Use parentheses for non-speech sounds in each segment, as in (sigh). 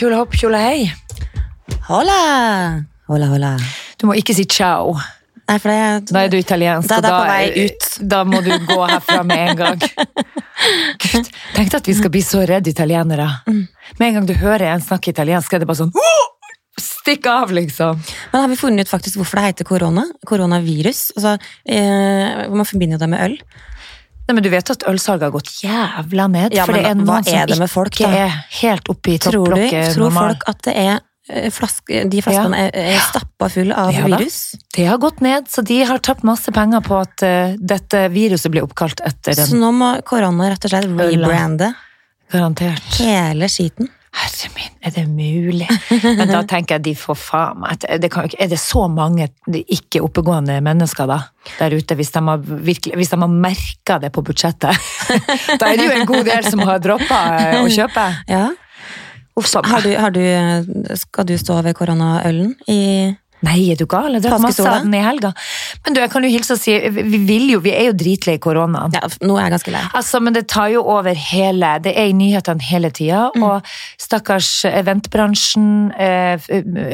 Tjola hopp, tjola hei. Hola! Hola, hola. Du må ikke si ciao. Nei, for det Da er du italiensk, Da er og da, ut. da må du gå herfra med en gang. (laughs) Gud, tenk at vi skal bli så redde italienere. Mm. Med en gang du hører en snakke italiensk, er det bare sånn! Stikk av, liksom. Men har vi funnet ut faktisk hvorfor det heter korona? Koronavirus? Altså, eh, man forbinder jo det med øl. Nei, men Du vet at ølsalget har gått jævla ned? Ja, for det er noen som er det med folk, ikke da? er helt oppe i Tror, du, topplokket tror folk at det er eh, flaske, de flaskene er, er stappa full av Ja virus? Det har gått ned, så de har tapt masse penger på at uh, dette viruset blir oppkalt etter Så nå må korona rett og slett rebrande hele skiten. Herre min, er det mulig? Men da tenker jeg de får faen meg det kan, Er det så mange ikke oppegående mennesker da, der ute, hvis de har, virkelig, hvis de har merka det på budsjettet? (laughs) Da er det jo en god del som har droppa å kjøpe. Ja. Uff, Har du, har du, skal du stå ved koronaølen i Nei, er du gal? Jeg drakk masse av den i helga. Men du, jeg kan jo hilse og si, vi vil jo, vi er jo dritlei koronaen. Ja, nå er jeg ganske lei. Altså, men det tar jo over hele Det er i nyhetene hele tida, Mm. og stakkars eventbransjen eh,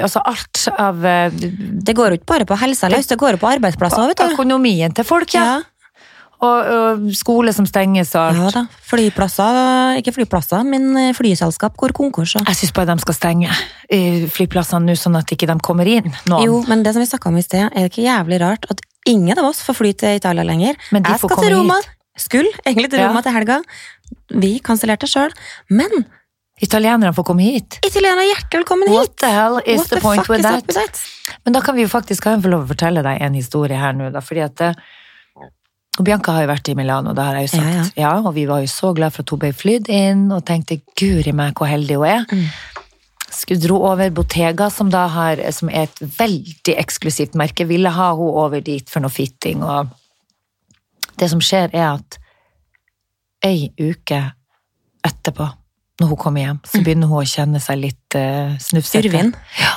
Altså alt av eh, Det går jo ikke bare på helsa løs, det går jo på arbeidsplasser, vet du. økonomien til folk, ja. Ja, Og, og skole som stenges og alt. ja da. Flyplasser, ikke flyplasser, men eh, flyselskap går konkurs. Og. Jeg syns bare de skal stenge eh, flyplassene nå, sånn at ikke de kommer inn. Noen. Jo, men det som vi snakka om i sted, er det ikke jævlig rart at ingen av oss får fly til Italia lenger? Men de jeg får skal til Roma. hit. Skulle egentlig til Ja. Roma til helga. Vi kansellerte sjøl. Men Italienerne får komme hit. italienere er hjertelig velkommen What the hell is What the point with that? with that? Men da kan vi jo faktisk kan jeg få lov å fortelle deg en historie her nå, da. Fordi at eh, og Bianca har jo vært i Milano, det har jeg jo sagt. Ja, Ja, og vi var jo så glad for at hun ble flydd inn, og tenkte guri meg hvor heldig hun er. Mm. Skulle dro over Bottega, som har, som er et veldig eksklusivt merke, ville ha hun over dit for noe fitting, og det som skjer er at ei uke etterpå, når hun kommer hjem, så begynner hun å kjenne seg litt uh, snufsete. Ja.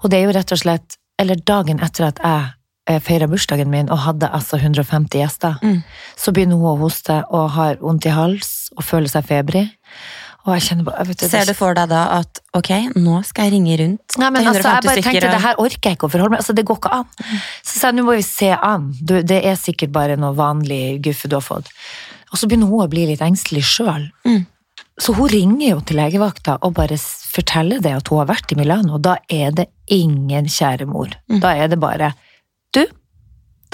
Og det er jo rett og slett, eller dagen etter at jeg feira bursdagen min og hadde altså 150 gjester, Mm. så begynner hun å hoste og har vondt i hals og føler seg febrig. Og jeg kjenner bare, vet du, Ser du for deg da at ok, nå skal jeg ringe rundt Nei, men altså, jeg bare tenkte, det her orker jeg ikke å forholde meg Altså, det går ikke an. Så sa jeg, nå må vi se an. Du, det er sikkert bare noe vanlig guffe du har fått. Og så begynner hun å bli litt engstelig sjøl. Mm. Så hun ringer jo til legevakta og bare forteller det at hun har vært i Milano. Og da er det ingen kjære mor. Mm. Da er det bare Du,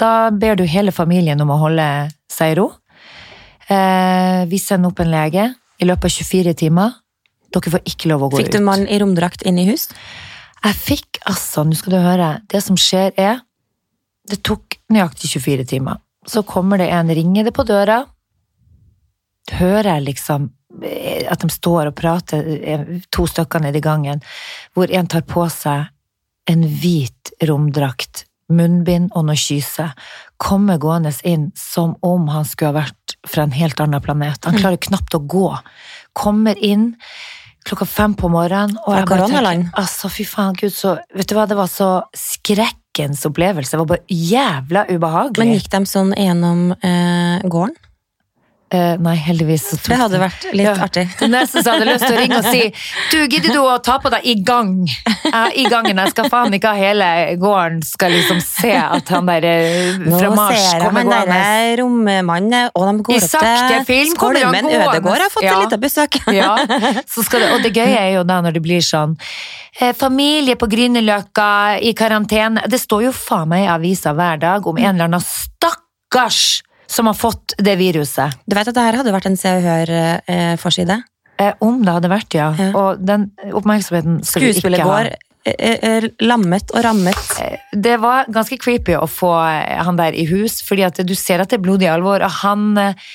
da ber du hele familien om å holde seg i ro. Eh, vi sender opp en lege i løpet av 24 timer. Dere får ikke lov å gå ut. Fikk du mann i romdrakt inn i hus? Jeg fikk altså, nå skal du høre, det som skjer er Det tok nøyaktig 24 timer. Så kommer det en, ringer det på døra. Hører jeg liksom eh, at de står og prater, eh, to stykker nede i gangen, hvor en tar på seg en hvit romdrakt, munnbind og noe kyse. Kommer gående inn som om han skulle ha vært fra en helt annen planet. Han klarer knapt å gå. Kommer inn klokka fem på morgenen. Og Fra jeg bare? Altså, fy faen, gud, så Vet du hva, det var så skrekkens opplevelse. Det var bare jævla ubehagelig. Men gikk de sånn gjennom eh, gården? Eh, nei, heldigvis. så Det hadde vært litt Ja. artig. Nesten neste så hadde jeg lyst til å ringe og si Du, gidder du å ta på deg i gang? Ja, I gangen. Jeg skal faen ikke ha hele gården skal liksom se at han der fra mars kommer fra Mars ser jeg han gående. rommannen, og de I går opp sakte film kommer han gående. Ødegård har fått Ja. et lite besøk. (laughs) Ja, det, og det gøye er jo da når det blir sånn eh, Familie på Grünerløkka i karantene. Det står jo faen meg i avisa hver dag om en eller annen stakkars som har fått det viruset. Du vet at det her hadde vært en Se og Hør-forside? Eh, om det hadde vært, ja. Ja. Og den oppmerksomheten Skuespillet går eh, eh, lammet og rammet. Det var ganske creepy å få eh, han der i hus, fordi at du ser at det er blodig alvor, og han eh,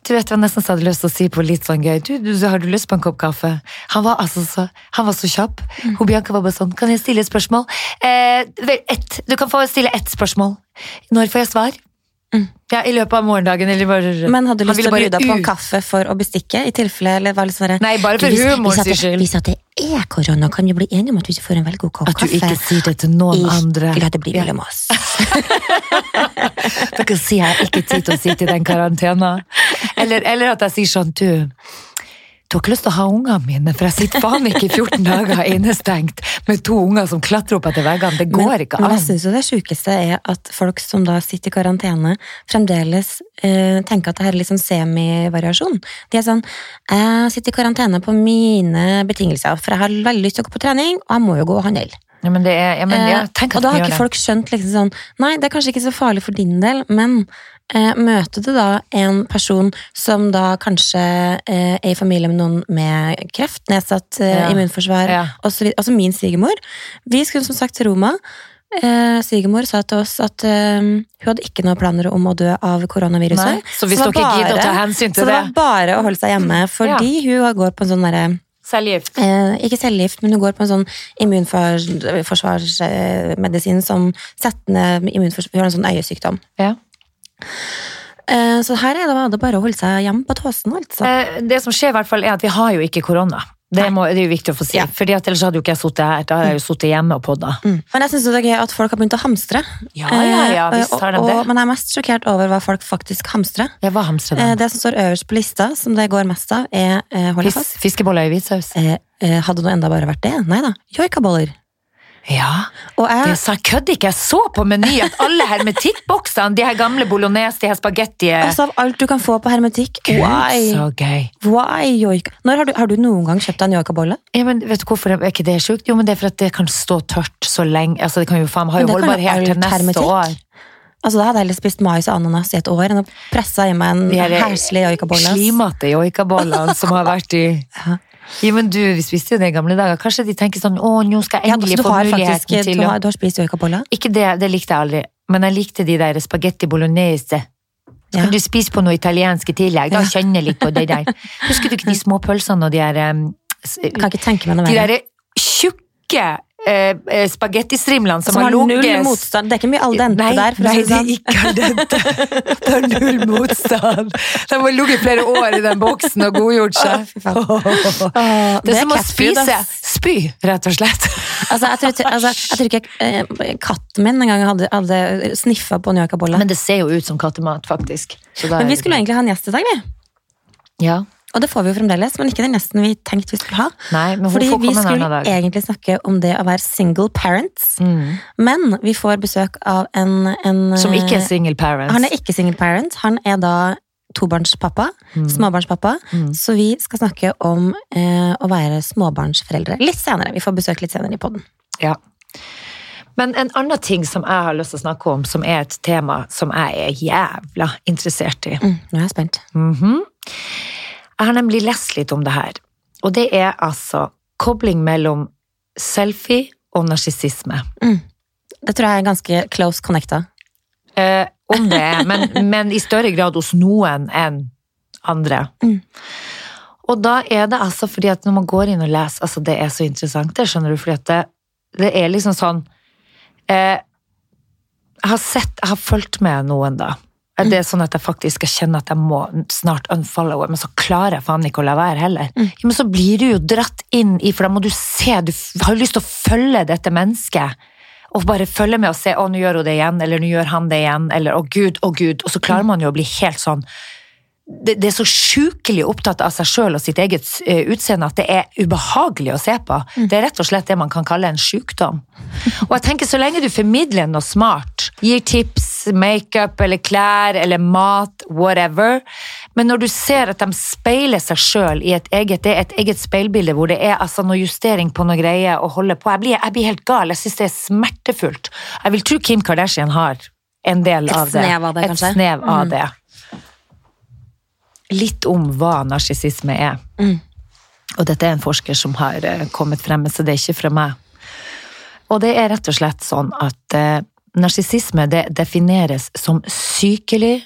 du vet, jeg nesten hadde lyst til å si på litt sånn gøy du, du, Har du lyst på en kopp kaffe? Han var altså så, han var så kjapp. Hun Bianca var bare sånn Kan jeg stille et spørsmål? Eh, ett. Du kan få stille ett spørsmål. Når får jeg svar? Mm. Ja, I løpet av morgendagen, eller bare Men hadde du lyst til å bjuda bare på en kaffe for å bestikke? I tilfelle eller var det sånn Nei, bare for humorens hvis at skyld. Hvis at det er korona, kan vi bli enige om at vi får en veldig god kopp At du ikke sier det til noen andre. Ikke la det bli Ja. mellom oss. (laughs) Dere sier jeg ikke tid til å sitte i den karantena. Eller, eller at jeg sier sånn, du du har ikke lyst til å ha ungene mine, for jeg sitter faen ikke i 14 dager innestengt med to unger som klatrer opp etter veggene. Det går men, ikke Men jeg syns jo det sjukeste er at folk som da sitter i karantene, fremdeles eh, tenker at det her er litt sånn semivariasjon. De er sånn Jeg sitter i karantene på mine betingelser, for jeg har veldig lyst til å gå på trening, og jeg må jo gå og handle. Ja, men det er, ja, men, ja, Eh, tenk og da har ikke folk skjønt liksom sånn Nei, det er kanskje ikke så farlig for din del, men eh, møter du da en person som da kanskje eh, er i familie med noen med kreft, nedsatt eh, Ja. immunforsvar, Ja. og så altså min svigermor Vi skulle som sagt til Roma. Eh, Svigermor sa til oss at eh, hun hadde ikke noen planer om å dø av koronaviruset. Nei, så hvis det bare- så det var bare å holde seg hjemme, fordi hun går på en sånn derre cellegift. Eh, ikke cellegift, men hun går på en sånn immunforsvarsmedisin som setter ned immunforsvar Hun har en sånn øyesykdom. Ja. Eh, så her er det, bare å holde seg hjemme på tåsen, altså. Eh, Det som skjer, i hvert fall, er at vi har jo ikke korona. Det, må, det er jo viktig å få si. Ja. Fordi at Ellers hadde jo ikke jeg sittet her. Da hadde jeg jo sittet hjemme og podda. Mm. Men jeg syns det er gøy at folk har begynt å hamstre. Ja, ja, ja, Eh, visst har de det. og, men jeg er mest sjokkert over hva folk faktisk hamstrer. Ja, hva hamstrer de? det som står øverst på lista, som det går mest av, er Hold Fis, fiskeboller i hvitsaus. Eh, hadde det enda bare vært det? Nei da. Joikaboller. Ja, Og det sa kødd ikke. Jeg så på Meny at alle hermetikkboksene, de her gamle bolognese, de her spagetti Altså, av alt du kan få på hermetikk Gud, Why? så gøy. Why joika? Har, du, har du noen gang kjøpt deg en joikabolle? Ja, men vet du hvorfor er ikke det sjukt? Jo, men det er for at det kan stå tørt så lenge. Altså, det kan jo faen jo holdbarhet til neste hermetikk. år. Altså, Da hadde jeg heller spist mais og ananas i et år enn å presse i meg en herselig joikabolle. Slimete joikabollene som har vært i Ja. Ja, men du, vi spiste jo det i gamle dager. Kanskje de tenker sånn Å, nå skal jeg endelig ja, få muligheten faktisk til du har, du har spist joikabolle? Ikke det, det likte jeg aldri. Men jeg likte de der spagetti bolognese. Så Ja. kan du spise på noe italiensk i tillegg. Da kjenner jeg litt på det der. (laughs) Husker du ikke de små pølsene og de der um, Kan ikke tenke meg noe De der tjukke eh, eh, spagettistrimlene som, Som har null motstand. Det er ikke mye al dente nei, der. For nei, det er det sånn. ikke al dente. Det har null motstand. De har ligget flere år i den boksen og godgjort seg. Det er som å spise spy, rett og slett. Altså, jeg, tror, altså, jeg tror ikke eh, katten min en gang hadde, hadde sniffa på en joikabolle. Men, Men det ser jo ut som kattemat, faktisk. Så da er vi skulle egentlig ha en gjest i dag, vi. Ja. Og det får vi jo fremdeles, men ikke den gjesten vi tenkte vi skulle ha. Nei, men hun Fordi får vi skulle egentlig snakke om det å være single parents. Mm. Men vi får besøk av en, en Som ikke er single parents. Han er ikke single parent, han er da tobarnspappa, Mm. småbarnspappa. Mm. Så vi skal snakke om eh, å være småbarnsforeldre litt senere. Vi får besøk litt senere i podden. Ja. Men en annen ting som jeg har lyst til å snakke om, som er et tema som jeg er jævla interessert i. Mm, nå er jeg spent. Mhm. Jeg har nemlig lest litt om det her. Og det er altså kobling mellom selfie og narsissisme. Det tror jeg er ganske close connecta. Eh, om det er, men, (laughs) men i større grad hos noen enn andre. Mm. Og da er det altså fordi at når man går inn og leser, altså det er så interessant, det skjønner du, fordi at det, det er liksom sånn eh, Jeg har sett, jeg har fulgt med noen da. Det er sånn at jeg faktisk skal kjenne at jeg må snart unfollowe, men så klarer jeg faen ikke å la være heller. Mm. Ja, men så blir du jo dratt inn i, for da må du se, du har har lyst til å følge dette mennesket. Og bare følge med og se å, nå gjør hun det igjen, eller nå gjør han det igjen, eller å gud, å gud. Og så klarer man jo å bli helt sånn det, er så sjukelig opptatt av seg sjøl og sitt eget eh, utseende at det er ubehagelig å se på. Det er rett og slett det man kan kalle en sjukdom. Og jeg tenker så lenge du formidler noe smart, gir tips, makeup eller klær eller mat, whatever, men når du ser at de speiler seg sjøl i et eget, det er et eget speilbilde hvor det er altså noe justering på noe greier å holde på Jeg blir, jeg blir helt gal. Jeg syns det er smertefullt. Jeg vil tro Kim Kardashian har en del Et av det. snev av det, et kanskje? snev av Mm. det litt om hva narsissisme er. Mm. Og dette er en forsker som har eh, kommet frem så det er ikke fra meg. Og det er rett og slett sånn at eh, narsissisme defineres som sykelig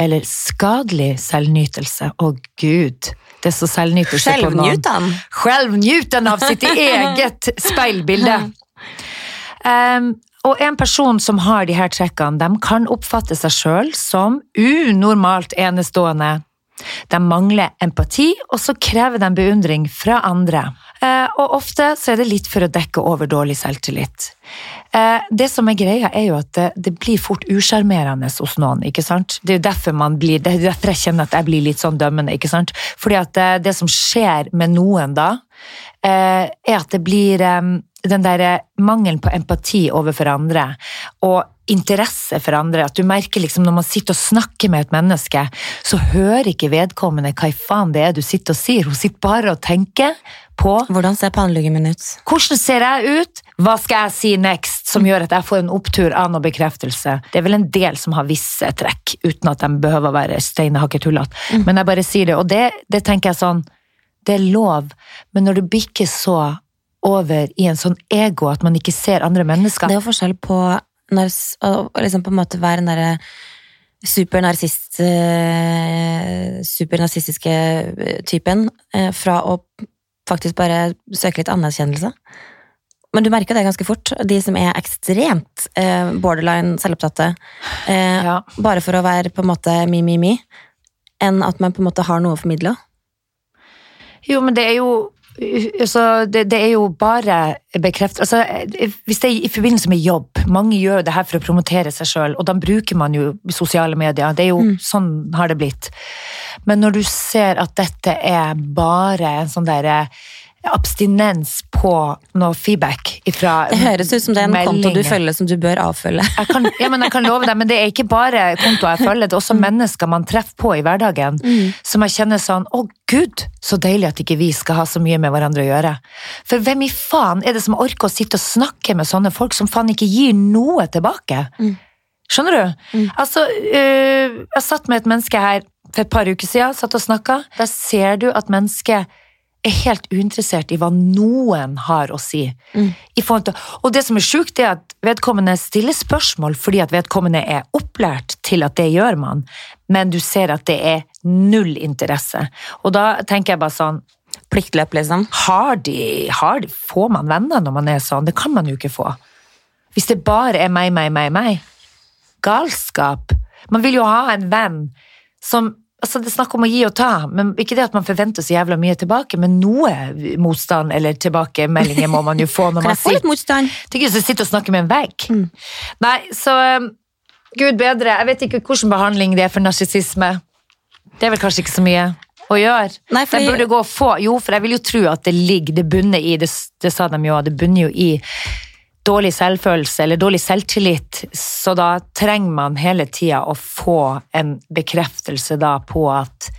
eller skadelig selvnytelse. Å gud, det er så selvnytelse på noen. Skjelvnjutan! Selvnjuten av sitt (laughs) eget speilbilde. Um, og en person som har de her trekkene, de kan oppfatte seg sjøl som unormalt enestående. De mangler empati, og så krever de beundring fra andre. Eh, og ofte så er det litt for å dekke over dårlig selvtillit. Eh, det som er greia, er jo at det, blir fort usjarmerende hos noen. ikke sant? Det er jo derfor blir, det er derfor jeg kjenner at jeg blir litt sånn dømmende. ikke sant? Fordi at det, det som skjer med noen da, eh, er at det blir eh, den der mangelen på empati overfor andre, og interesse for andre. At du merker liksom når man sitter og snakker med et menneske, så hører ikke vedkommende hva i faen det er du sitter og sier. Hun sitter bare og tenker på Hvordan ser panneluggen min ut? hvordan ser jeg ut, hva skal jeg si next, som gjør at jeg får en opptur av noe bekreftelse. Det er vel en del som har visse trekk, uten at de behøver å være steinhakket Mm. Men jeg bare sier det, og det, det tenker jeg sånn, det er lov, men når du bikker så over i en sånn ego at man ikke ser andre mennesker Det er jo forskjell på å liksom på en måte være den derre supernarsist eh, Supernarsistiske eh, typen, eh, fra å faktisk bare søke litt anerkjennelse. Men du merker det ganske fort. De som er ekstremt borderline selvopptatte, Ja. bare for å være på en måte mi, mi, mi, enn at man på en måte har noe å formidle. Jo, men det er jo altså, det, det er jo bare bekreft... Altså, hvis det er i forbindelse med jobb Mange gjør jo det her for å promotere seg sjøl, og da bruker man jo sosiale medier. Det er jo Sånn har det blitt. Men når du ser at dette er bare en sånn derre abstinens på noe feedback ifra Det høres ut som det er en konto du følger som du bør avfølge. Jeg kan, ja, men jeg kan love deg, men det er ikke bare kontoer jeg følger, det er også mennesker man treffer på i hverdagen, som jeg kjenner sånn Å, gud, så deilig at ikke vi skal ha så mye med hverandre å gjøre. For hvem i faen er det som orker å sitte og snakke med sånne folk som faen ikke gir noe tilbake? Skjønner du? Altså, øh, jeg satt med et menneske her for et par uker siden, satt og snakka. Der ser du at mennesket er helt uinteressert i hva noen har å si. I forhold til, og det som er sjukt, er at vedkommende stiller spørsmål fordi at vedkommende er opplært til at det gjør man, men du ser at det er null interesse. Og da tenker jeg bare sånn Pliktløp, liksom. har de, har de, Får man venner når man er sånn? Det kan man jo ikke få. Hvis det bare er meg, meg, meg, meg. Galskap. Man vil jo ha en venn som Altså, det er snakk om å gi og ta, men ikke det at man forventer så jævla mye tilbake, men noe motstand eller tilbakemeldinger må man jo få når man få litt sitter motstand? Tenk er du som sitte og snakke med en vegg. Mm. Nei, så um, Gud bedre, jeg vet ikke hvilken behandling det er for narsissisme. Det er vel kanskje ikke så mye å gjøre. Nei, fordi- burde gå og få, jo, for jeg vil jo tro at det ligger, det bunner i, det, det sa de jo, det bunner jo i dårlig selvfølelse eller dårlig selvtillit, så da trenger man hele tida å få en bekreftelse da på at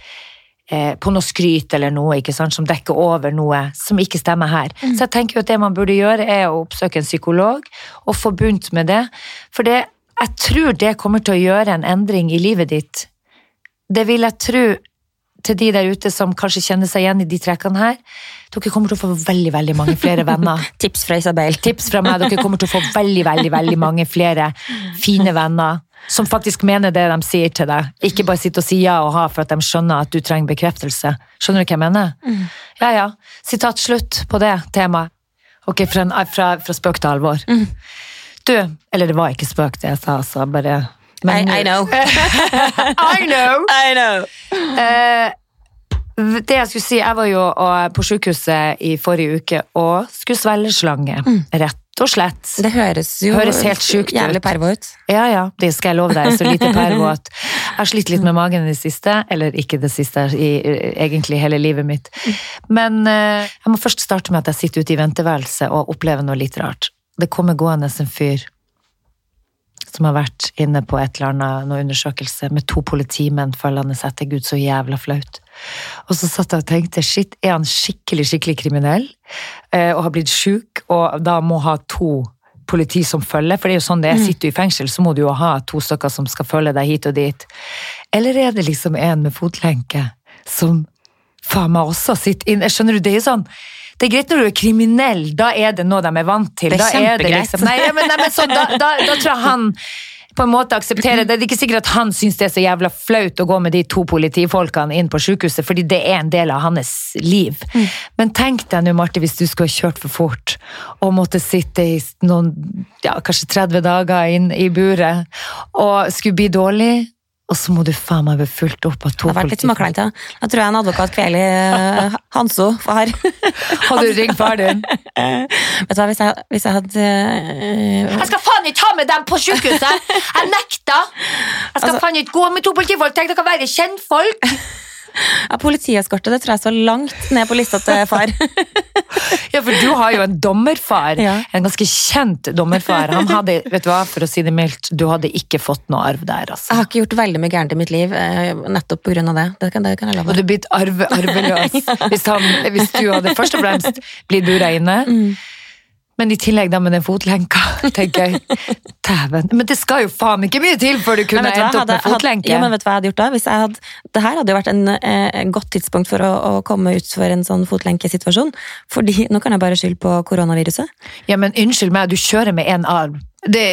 eh, på noe skryt eller noe ikke sant, som dekker over noe som ikke stemmer her. Så jeg tenker jo at det man burde gjøre, er å oppsøke en psykolog og få bunt med det. For det, jeg tror det kommer til å gjøre en endring i livet ditt. Det vil jeg tro til de der ute som kanskje kjenner seg igjen i de trekkene her. Dere kommer til å få veldig, veldig mange flere venner. (laughs) Tips fra Isabel. Tips fra meg, dere kommer til å få veldig, veldig, veldig mange flere fine venner som faktisk mener det de sier til deg. Ikke bare sitte og si ja og ha for at de skjønner at du trenger bekreftelse. Skjønner du hva jeg mener? Ja, ja. Sitat slutt på det temaet. Ok, fra, fra, fra spøk til alvor. Du, eller det var ikke spøk det jeg sa, så bare I, (laughs) I know. I know! I know. Uh, det jeg skulle si, jeg var jo på sykehuset i forrige uke og skulle svelge slange. Rett og slett. Det høres jo Høres helt sjukt jævlig pervo ut. Ja, ja, det skal jeg love deg. Så lite pervo at jeg har slitt litt med magen i det siste. Eller ikke det siste, i, egentlig hele livet mitt. Men uh, jeg må først starte med at jeg sitter ute i venteværelset og opplever noe litt rart. Det kommer gående en fyr som har vært inne på et eller annet, noen undersøkelse med to politimenn følgende etter. Gud, så jævla flaut. Og så satt jeg og tenkte, shit, er han skikkelig, skikkelig kriminell? Eh, og har blitt sjuk, og da må ha to politi som følger, for det er jo sånn det er. Sitter du i fengsel, så må du jo ha to stykker som skal følge deg hit og dit. Eller er det liksom en med fotlenke som faen meg også sitter inne? Skjønner du, det er jo sånn det er greit når du er kriminell, da er det noe de er vant til. Det er da kjempegreit. liksom, nei, ja, men, nei, men så, da, da, da tror jeg han på en måte aksepterer det. Det er ikke sikkert at han syns det er så jævla flaut å gå med de to politifolkene inn på sykehuset, fordi det er en del av hans liv. Men tenk deg nå, Marte, hvis du skulle ha kjørt for fort og måtte sitte i noen, ja, kanskje 30 dager inn i buret og skulle bli dårlig. Og så må du faen meg bli fulgt opp av to Det har vært litt politifolk. småkleint, ja. Jeg tror jeg en advokat kveli eh, Hanso far. (laughs) Hadde du ringt far din? (laughs) Vet du hva, hvis jeg, hvis jeg hadde uh, Jeg skal faen ikke ha med dem på sykehuset! Jeg nekter! Jeg skal Altså- faen ikke gå med to politifolk, tenk dere være kjentfolk! (laughs) ja, Politieskorte, det tror jeg står langt ned på lista til far. (laughs) Ja, for du har jo en dommerfar, Ja. en ganske kjent dommerfar. Han hadde, vet du hva, for å si det mildt, du hadde ikke fått noe arv der, altså. Jeg har ikke gjort veldig mye gærent i mitt liv, eh, nettopp på av det. Det kan, det kan jeg Og du er blitt arve, arveløs (laughs) hvis, han, hvis du hadde først og fremst blitt bura inne. Mm. Men i tillegg da med den fotlenka, (laughs) tenker jeg. Dæven. Men det skal jo faen ikke mye til før du kunne endt opp hadde- med fotlenke. hadde- Ja, men vet du hva jeg hadde gjort da? Hvis jeg hadde, det her hadde jo vært en eh, godt tidspunkt for å, å komme ut for en sånn fotlenkesituasjon. Fordi nå kan jeg bare skylde på koronaviruset. Ja, men unnskyld meg, du kjører med én arm. Det,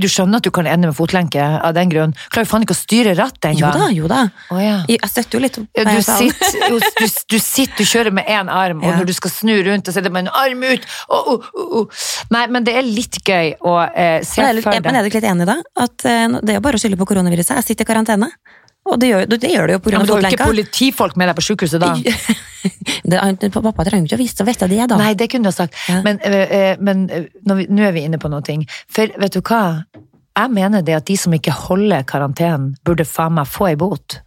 du skjønner at du kan ende med fotlenke av den grunn. Klarer faen ikke å styre rattet Jo da, jo da. Oh, ja. Jeg støtter jo litt. Ja, du, sitter, jo, du, du sitter, du kjører med én arm, og Ja. når du skal snu rundt, og så er det med en arm ut. oh, oh. Nei, men det er litt gøy å eh, se for deg men er du ikke litt enig da? At eh, det er jo bare å skylde på koronaviruset. Jeg sitter i karantene. Og det gjør, det gjør det jo på Ja, men du har jo ikke politifolk med deg på sykehuset da. (laughs) Det- Pappa trenger ikke å vite, vite det, da. Nei, det kunne du ha sagt. Ja. Men, øh, øh, men nå nå er vi inne på noe. For vet du hva? Jeg mener det at de som ikke holder karantenen, burde faen meg få ei bot.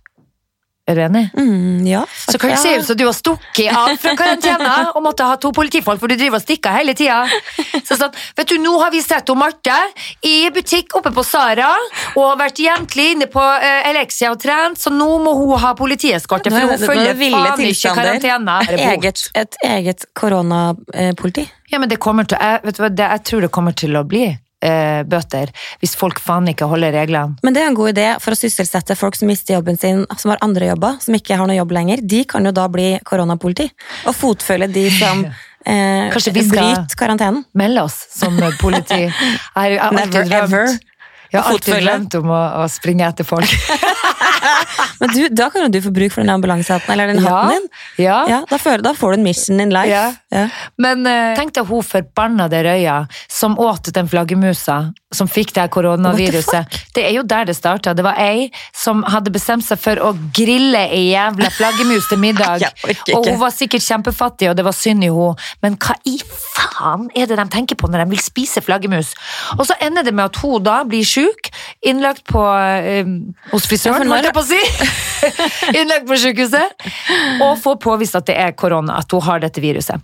Er du enig? Mm, ja, Så kan det se ut som du har stukket av fra karantena og måtte ha to politifolk, for du driver og stikker hele tida. Så sånn, vet du, nå har vi sett hun Marte i butikk oppe på Sara og vært jevntlig inne på uh, Elexia og trent, så nå må hun ha politieskorte, for hun er følger faen ikke bot? Eget, et eget koronapoliti. Ja, men det kommer til, jeg, vet du det, jeg tror det kommer til å bli eh, bøter, hvis folk faen ikke holder reglene. Men det er en god idé for å sysselsette folk som mister jobben sin, som har andre jobber, som ikke har noe jobb lenger. De kan jo da bli koronapoliti, og fotfølge de som (laughs) eh, Kanskje vi skal- bryter karantenen. Melde oss som politi. (laughs) Jeg, jeg alltid Never ever. Jeg har alltid drømt om å, å springe etter folk. (laughs) (laughs) Men du, da kan jo du få bruk for den ambulansehatten, eller den hatten din. ja. Ja, da, får, da får du en mission in life. Ja. Ja. Men uh, tenk deg hun forbannede røya som åt den flaggermusa som fikk det her koronaviruset. Det er jo der det starta. Det var ei som hadde bestemt seg for å grille ei jævla flaggermus til middag. (laughs) Og hun var sikkert kjempefattig, og det var synd i henne. Men hva i faen er det de tenker på når de vil spise flaggermus? Og så ender det med at hun da blir sjuk, innlagt på uh, hos frisøren, Ja, jeg på å si. (laughs) innlagt på sykehuset. Og får påvist at det er korona, at hun har dette viruset.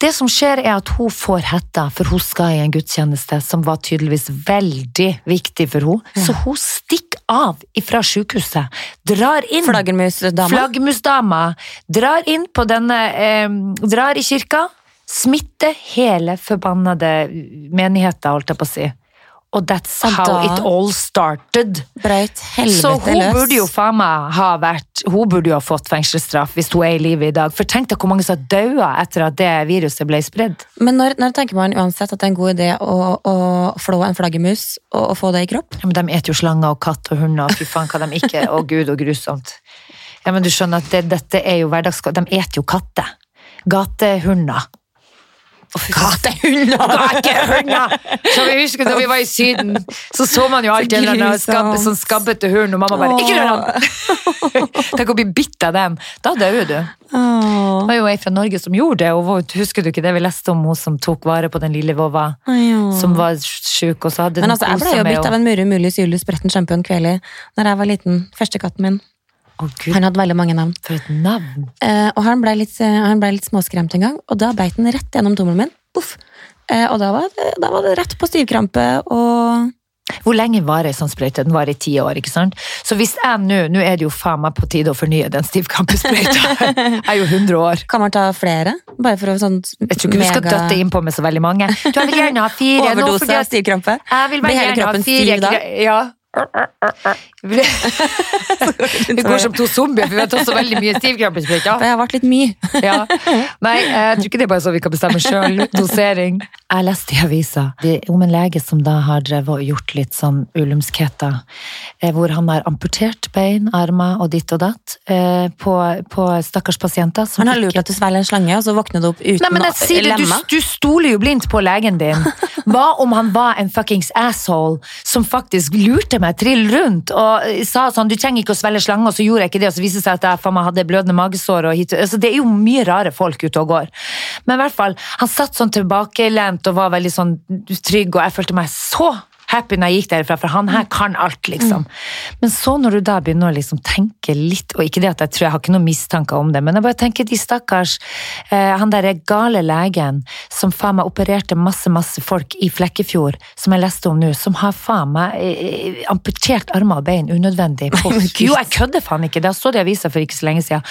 Det som skjer er at hun får hetta, for hun skal i en gudstjeneste som var tydeligvis veldig viktig for henne. Så hun stikker av ifra sykehuset, drar inn Flaggermusdama. Flaggermusdama drar inn på denne eh, Drar i kirka, smitter hele forbannede menigheten, holdt jeg på å si. Og that's Og how da- it all started. Breit helvete Så hun løs. burde jo faen meg ha vært Hun burde jo ha fått fengselsstraff hvis hun er i live i dag. For tenk deg hvor mange som har daua etter at det viruset ble spredd. Men når, når tenker man uansett at det er en god idé å, å flå en flaggermus og, og få det i kropp? Ja, men de eter jo slanger og katt og hunder, og fy faen hva de ikke Å gud, og grusomt. Ja, men du skjønner at det, dette er jo hverdagskost. De eter jo katter. Gatehunder. Så vi husker da vi var i Syden, så så man jo alltid en eller annen sånn skabbete hund, og mamma bare 'ikke rør han'! (laughs) Tenk å bli bitt av den. Da dør du. Det var jo ei fra Norge som gjorde det, og husker du ikke det vi leste om hun som tok vare på den lille vova. Som var sjuk, og så hadde Men altså, jeg ble jo bitt av en murre mulig Julius Bretten Champion Kveli da jeg var liten. Første katten min. Gud, Han hadde veldig mange navn. for et navn! Eh, og han ble, litt, eh, han ble litt småskremt en gang, og da beit den rett gjennom tommelen min. Eh, og da var, det, da var det rett på stivkrampe og Hvor lenge varer ei sånn sprøyte? Den varer i ti år, ikke sant? Så hvis jeg nå Nå er det jo faen meg på tide å fornye den stivkrampesprøyta. (laughs) Jeg er jo 100 år. Kan man ta flere? Bare for å sånn Jeg tror ikke du skal døtte innpå med så veldig mange. Du, jeg vil gjerne ha fire. (laughs) Overdose av stivkrampe? Jeg vil hele gjerne ha kroppen fire. stiv? Ja. Vi (laughs) går som to zombier, for vi har tatt så veldig mye stivkrampesprøyter. Det har vært litt mye. Ja. Nei, jeg tror ikke det er bare så vi kan bestemme sjøl. Dosering. Jeg leste i avisa om en lege som da har drevet og gjort litt sånn ulumskheter. eh, Hvor han har amputert bein, armer og ditt og datt eh, på, på stakkars pasienter. som Han har lurt at du svelger en slange, og så våkner du opp uten Nei, men jeg sier det, lemma. du, du stoler jo blindt på legen din. (laughs) Hva om han var en fuckings asshole som faktisk lurte meg trill rundt og sa sånn, du trenger ikke å svelge slange, og så gjorde jeg ikke det, og så viste det seg at jeg faen meg hadde blødende magesår. Og hit. Altså, det er jo mye rare folk ute og går. Men i hvert fall, han satt sånn tilbakelent og var veldig sånn trygg, og jeg følte meg så happy når jeg gikk derfra, for han her kan alt, liksom. Men så når du da begynner å liksom tenke litt, og ikke det at jeg tror jeg har ikke noen mistanker om det, men jeg bare tenker de stakkars eh, Han derre gale legen som faen meg opererte masse, masse folk i Flekkefjord, som jeg leste om nå, som har faen meg eh, amputert armer og bein unødvendig. På. (laughs) Jo, jeg kødder faen ikke, det har det i avisa for ikke så lenge siden.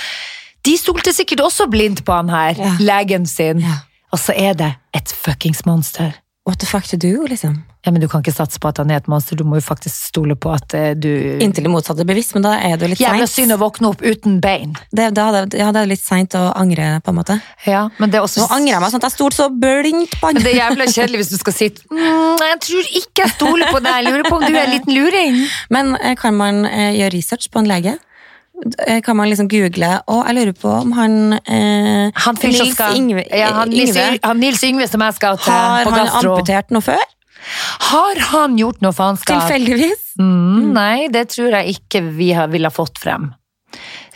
De stolte sikkert også blindt på han her, Ja. legen sin. Ja. Og så er det et fuckings monster. What the fuck to do, liksom? Ja, men Du kan ikke satse på at han er et monster, du må jo faktisk stole på at eh, du Inntil det motsatte er bevisst, men da er det jo litt Jævla seint. synd å våkne opp uten bein. Det, da det, ja, det er litt seint å angre, på en måte. Ja, men det er også Nå angrer jeg meg sånn at jeg stolte så blindt på han. Det er jævla kjedelig hvis du skal si mm, Jeg tror ikke jeg stoler på deg, jeg lurer på om du er en liten luring. Men eh, kan man eh, gjøre research på en lege? Eh, Kan man liksom google Og jeg lurer på om han eh, Han Nils skal Ingve, ja, han, Yngve, han Nils Yngve som jeg skal til Har han gastro. amputert noe før? Har han gjort noe faenskap? Tilfeldigvis? Mm, nei, det tror jeg ikke vi har, ville ha fått frem.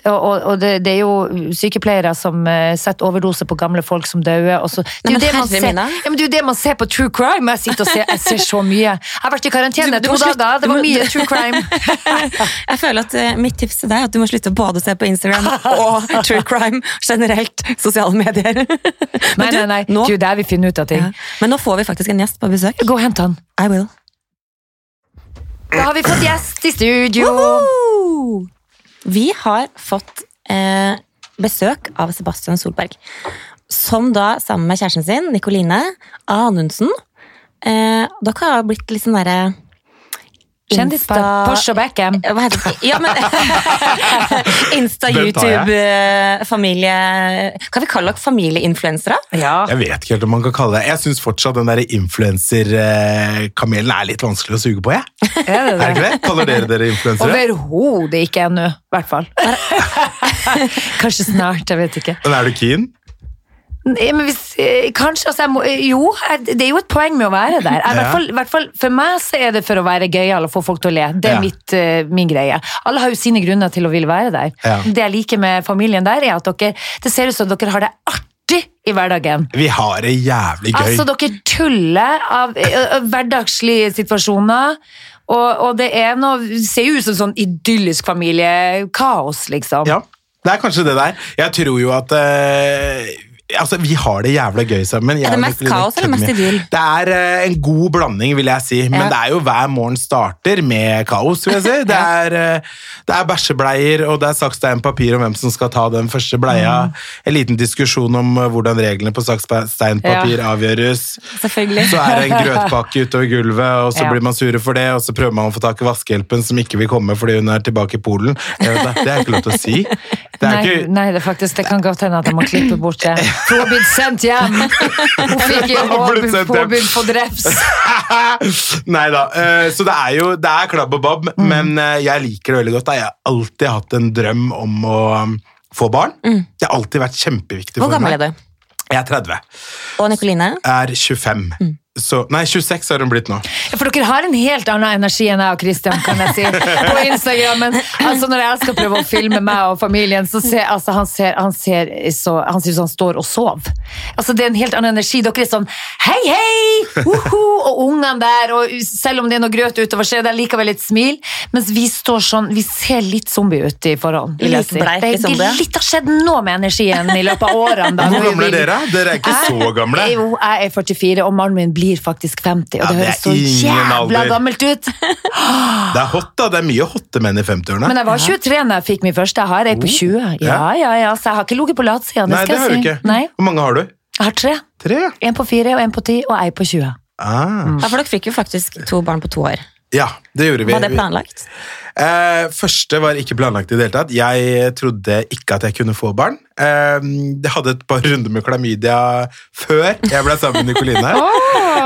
Og, og, det, det er jo sykepleiere som eh, setter overdose på gamle folk som dauer. Det, det er jo det man ser på true crime. Jeg sitter og ser, jeg ser så mye. Jeg har vært i karantene to dager, det var mye true crime. (laughs) Jeg føler at eh, Mitt tips til deg er at du må slutte å både se på Instagram og (laughs) true crime generelt. Sosiale medier. (laughs) Nei, nei, nei. Nå, Det er jo der vi finner ut av ting. ja. Men nå får vi faktisk en gjest på besøk. Gå og hent han. I will. Da har vi fått gjest i studio. Woohoo! Vi har fått eh, besøk av Sebastian Solberg. Som da, sammen med kjæresten sin, Nikoline Anundsen eh, Dere har blitt litt sånn derre Kjendispar. Porsche og Beckham. Hva heter det? Ja, men (laughs) Insta. YouTube, eh, familie Kan vi kalle dere familieinfluensere? Ja. Jeg vet ikke helt om man kan kalle det Jeg syns fortsatt den der influenser-kamelen er litt vanskelig å suge på. Jeg. (laughs) Er det Er det det? ikke det? Kaller dere dere influensere? Overhodet ikke ennå, i hvert fall. (laughs) Kanskje snart, jeg vet ikke. Men er du keen? Nei, men hvis, eh, kanskje, altså må, eh, jo, det er jo et poeng med å være der. I hvert fall, i hvert fall For meg så er det for å være gøyal og få folk til å le. Det er Ja. mitt, eh, min greie. Alle har jo sine grunner til å ville være der. Ja. Det jeg liker med familien der, er at dere, det ser ut som dere har det artig i hverdagen. Vi har det jævlig gøy. Altså, dere tuller av hverdagslige situasjoner. Og, og det er noe det ser jo ut som sånn idyllisk familiekaos, liksom. Ja, det er kanskje det der. Jeg tror jo at eh, Altså, Vi har det jævla gøy sammen. Jeg Er det mest kaos eller mest idyll? Det er uh, en god blanding, vil jeg si. Men Ja. det er jo hver morgen starter med kaos, vil jeg si. (laughs) Det er, uh, det er bæsjebleier, og det er saks, stein, papir om hvem som skal ta den første bleia. Mm. En liten diskusjon om eh, hvordan reglene på saks, stein, papir avgjøres. Selvfølgelig. Så er det en grøtpakke (laughs) utover gulvet, og så Ja. blir man sure for det, og så prøver man å få tak i vaskehjelpen som ikke vil komme fordi hun er tilbake i Polen. Det det er ikke lov til å si. Det Nei, ikke... nei, det, faktisk, det kan godt hende at jeg må klippe bort det. (laughs) For hun (laughs) har blitt sendt hjem! Hun fikk jo påbud på dreps. (laughs) Nei da. eh, Så det er jo det er klabb og bab, Mm. men eh, jeg liker det veldig godt. Jeg har alltid hatt en drøm om å um, få barn. Det har alltid vært kjempeviktig Mm. Hvor for gammel er du? Jeg er 30. Og Nikoline? Er 25. Mm. Så, nei, 26 har hun blitt nå. For dere har en helt annen energi enn jeg og Christian, kan jeg si, på Instagrammen. Altså, når jeg skal prøve å filme meg og familien, så ser altså, han ser, han ser så Han ser ut som han står og sover. Altså, det er en helt annen energi. Dere er sånn hei, hei! Uhu! Og ungene der, og selv om det er noe grøt utover, så er det likevel litt smil. Mens vi står sånn Vi ser litt zombie ut i jeg Litt si. bleike Det er zombie. litt har skjedd noe med energien i løpet av årene. da, Hvor gamle er dere? Dere er ikke så gamle. Jo, jeg er 44, og mannen min blir faktisk 50. Og Ja, det høres så jævla alder. gammelt ut. (gasps) Det er hot, da. Det er mye hotte menn i 50-årene. Men jeg var 23 da jeg fikk min første. Jeg har ei på 20. Ja, ja, ja, Så jeg har ikke ligget på latsida. Nei, det har du ikke. Nei, Hvor mange har du? jeg har tre. Tre? En på fire, og en på ti, og ei på 20. Ah. Ja, for dere fikk jo faktisk to barn på to år. Ja, det gjorde vi. Var det planlagt? Eh, første var ikke planlagt i det hele tatt. Jeg trodde ikke at jeg kunne få barn. Eh, jeg hadde et par runder med klamydia før jeg ble sammen med Nikoline. (laughs)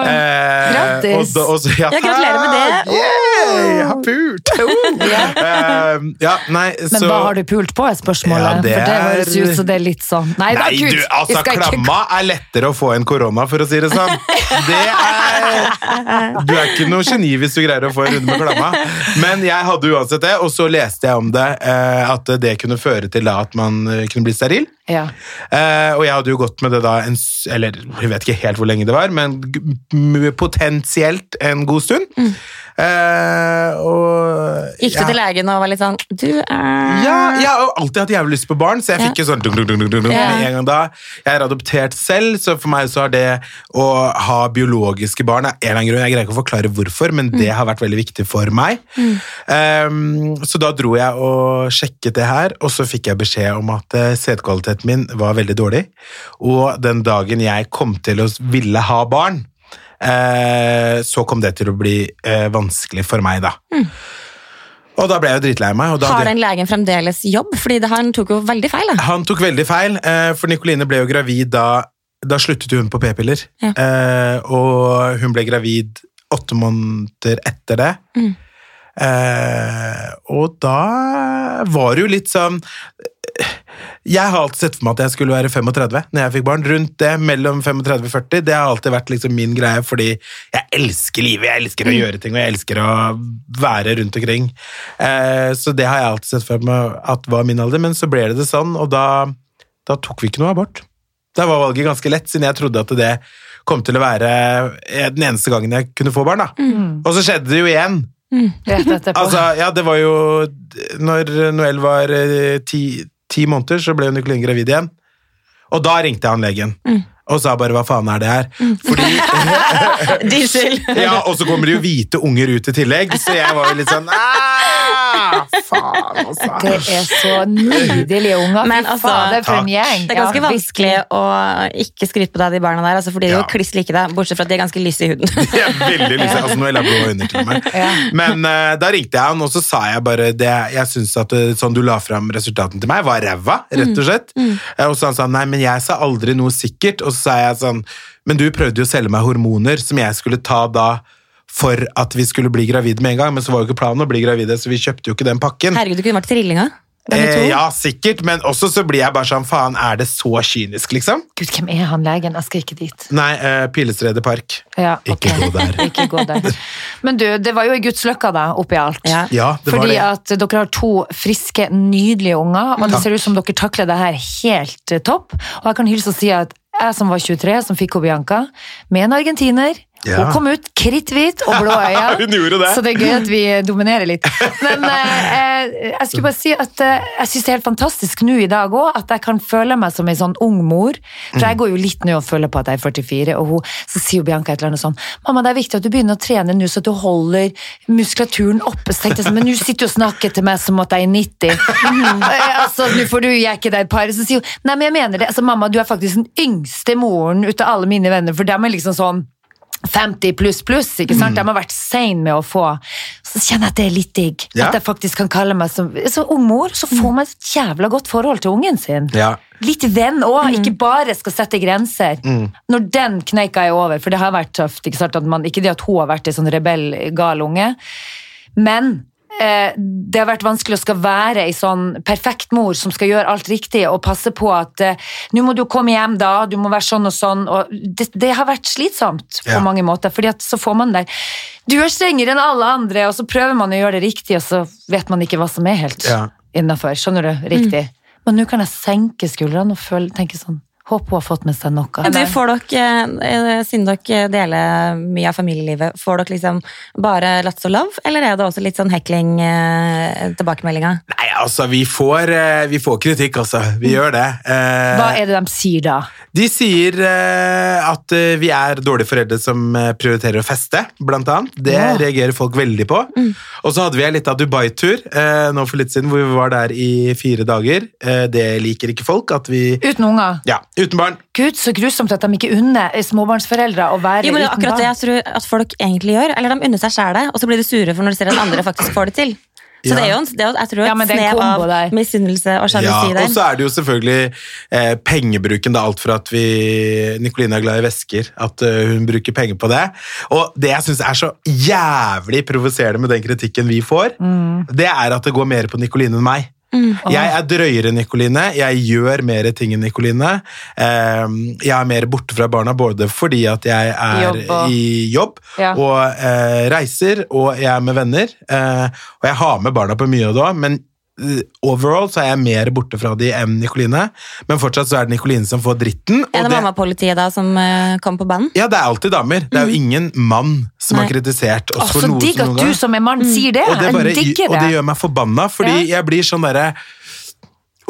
Eh, Grattis. og da- og så- Ja, gratulerer med det. Yeah! Jeg har pult! uh, (laughs) ja, nei, Men så hva har du pult på, er spørsmålet. Ja, det For det er- høres ut som det er litt sånn Nei, Nei, du, altså, klamma ikke- er lettere å få enn korona, for å si det sånn. Det er Du er ikke noe geni hvis du greier å få en runde med klamma. Men jeg hadde uansett det, og så leste jeg om det, uh, at det kunne føre til da at man eh, kunne bli steril. Ja. Uh, og jeg hadde jo gått med det da en Eller jeg vet ikke helt hvor lenge det var, men potensielt en god stund. Eh, og Gikk du ja. til legen og var litt sånn Du er Ja, jeg har alltid hatt jævlig lyst på barn, så jeg Ja. fikk jo sånn dung, dung, dung, dung, dung, dung Ja. en gang da. Jeg er adoptert selv, så for meg så har det å ha biologiske barn er en eller annen grunn, Jeg greier ikke å forklare hvorfor, men det har vært veldig viktig for meg. Um, så da dro jeg og sjekket det her, og så fikk jeg beskjed om at eh, sædkvaliteten min var veldig dårlig. Og den dagen jeg kom til å ville ha barn, så kom det til å bli eh, vanskelig for meg, da. Og da ble jeg jo dritlei meg. Og da Har den legen fremdeles jobb? Fordi det, han tok jo veldig feil. Da. han tok veldig feil, eh, for Nikoline ble jo gravid da Da sluttet hun på p-piller. Ja. Eh, og hun ble gravid åtte måneder etter det. Mm. Eh, og da var det jo litt sånn Jeg har alltid sett for meg at jeg skulle være 35 når jeg fikk barn. Rundt det, mellom 35 og 40. Det har alltid vært liksom min greie, fordi jeg elsker livet. Jeg elsker å gjøre ting, og jeg elsker å være rundt omkring. Eh, så det har jeg alltid sett for meg at var min alder, men så ble det det sånn, og da, da tok vi ikke noe abort. Da var valget ganske lett, siden jeg trodde at det kom til å være eh, den eneste gangen jeg kunne få barn. da. Og så skjedde det jo igjen. Rett etterpå. Altså, ja, det var jo Når Noel var eh, ti, ti måneder, så ble jo Nicoline gravid igjen. Og da ringte jeg han legen. Og sa bare 'hva faen er det her'? Fordi (laughs) Din skyld. Ja, Og så kommer det jo hvite unger ut i tillegg, så jeg var jo litt sånn «Ah, (laughs) Faen, altså. Det er så nydelige unger. Men altså, faen, det er for en gjeng. Det er ganske Ja, vanskelig å ikke skryte på deg, de barna der, altså, fordi de er Ja. kliss like deg, bortsett fra at de er ganske lyse i huden. (laughs) de er veldig lyse. altså nå jeg blå øyne til meg. Ja. Men uh, da ringte jeg han, og så sa jeg bare det Jeg syns at sånn du la fram resultatene til meg, var ræva, rett og slett. Eh, Og så han sa nei, men jeg sa aldri noe sikkert. Og så sa jeg sånn Men du prøvde jo å selge meg hormoner som jeg skulle ta da for at vi skulle bli gravide med en gang, men så var jo ikke planen å bli gravide, så vi kjøpte jo ikke den pakken. Herregud, du kunne vært trillinga. Eh, ja, sikkert, men også så blir jeg bare sånn faen, er det så kynisk, liksom? Gud, hvem er han legen? Jeg skal ikke dit. Nei, eh, Pilestredet Park. Ja, Ikke gå der. (laughs) Ikke gå der. Men du, det var jo i Guds løkka da, oppi alt. Ja. Ja, det var Fordi det. at dere har to friske, nydelige unger, og det ser ut som dere takler det her helt eh, topp. Og jeg kan hilse og si at jeg som var 23, som fikk Bianca, med en argentiner, Ja. hun kom ut kritthvit og blå (laughs) øyne. Hun gjorde det. Så det er gøy at vi dominerer litt. Men eh, eh, jeg skulle bare si at eh, jeg syns det er helt fantastisk nå i dag òg, at jeg kan føle meg som en sånn ung mor. For jeg går jo litt nå og føler på at jeg er 44, og hun, så sier jo Bianca et eller annet sånn Mamma, det er viktig at du begynner å trene nå, så at du holder muskulaturen oppe. Så tenkte jeg sånn, men nå sitter du og snakker til meg som at jeg er 90. (laughs) Eh, altså, nå får du jekke deg et par. Så sier hun nei, men jeg mener det. Altså, mamma, du er faktisk den yngste moren ut av alle mine venner, for dem er liksom sånn 50 pluss pluss, ikke sant? De har vært sein med å få. Så kjenner jeg at det er litt digg. Ja. At jeg faktisk kan kalle meg som, som ung mor, så får man et jævla godt forhold til ungen sin. Ja. Litt venn òg, ikke bare skal sette grenser. Når den kneika er over, for det har vært tøft, ikke sant? At man, ikke det at hun har vært en sånn rebell, gal unge, men det har vært vanskelig å skal være ei sånn perfekt mor som skal gjøre alt riktig og passe på at eh, nå må du komme hjem da, du må være sånn og sånn. Og det, det har vært slitsomt på Ja. mange måter, fordi at så får man der Du er strengere enn alle andre, og så prøver man å gjøre det riktig, og så vet man ikke hva som er helt Ja. innafor. Skjønner du? Riktig. Men nå kan jeg senke skuldrene og føle, tenke sånn Håper hun har fått med seg noe. Men du, får dere, eh, Siden dere deler mye av familielivet, får dere liksom bare lots of love, eller er det også litt sånn hekling-tilbakemeldinga? Nei, altså, vi får, eh, vi får kritikk, altså. Vi gjør det. Eh, Hva er det de sier da? De sier eh, at eh, vi er dårlige foreldre som eh, prioriterer å feste, blant annet. Det Ja. reagerer folk veldig på. Og så hadde vi en liten Dubai-tur eh, nå for litt siden, hvor vi var der i fire dager. Eh, det liker ikke folk, at vi Uten unger? Ja, uten barn. Gud, så grusomt at de ikke unner småbarnsforeldre å være Jo, men det er uten akkurat det jeg tror at folk egentlig gjør. Eller de unner seg sjæl det, og så blir de sure for når de ser at andre faktisk får det til. Så Ja. det er jo en, det er, jeg tror Ja, et snev av der. misunnelse og Ja, der. og så er det jo selvfølgelig eh, pengebruken. Er alt fra at vi Nikoline er glad i vesker, at uh, hun bruker penger på det. Og det jeg syns er så jævlig provoserende med den kritikken vi får, det er at det går mer på Nikoline enn meg. Jeg er drøyere enn Nikoline, jeg gjør mer ting enn Nikoline. Eh, jeg er mer borte fra barna både fordi at jeg er Jobb og- i jobb Ja. og eh, reiser, og jeg er med venner. Eh, og jeg har med barna på mye av det òg, men overall så er jeg mer borte fra de enn Nikoline. Men fortsatt så er det Nikoline som får dritten. Er det det, mammapolitiet da som uh, kom på banen? ja, det er alltid damer. Det er jo ingen mann som har kritisert oss for for så noe digg at du som er mann sier det. Og det, bare, det. og det gjør meg forbanna, fordi jeg blir sånn derre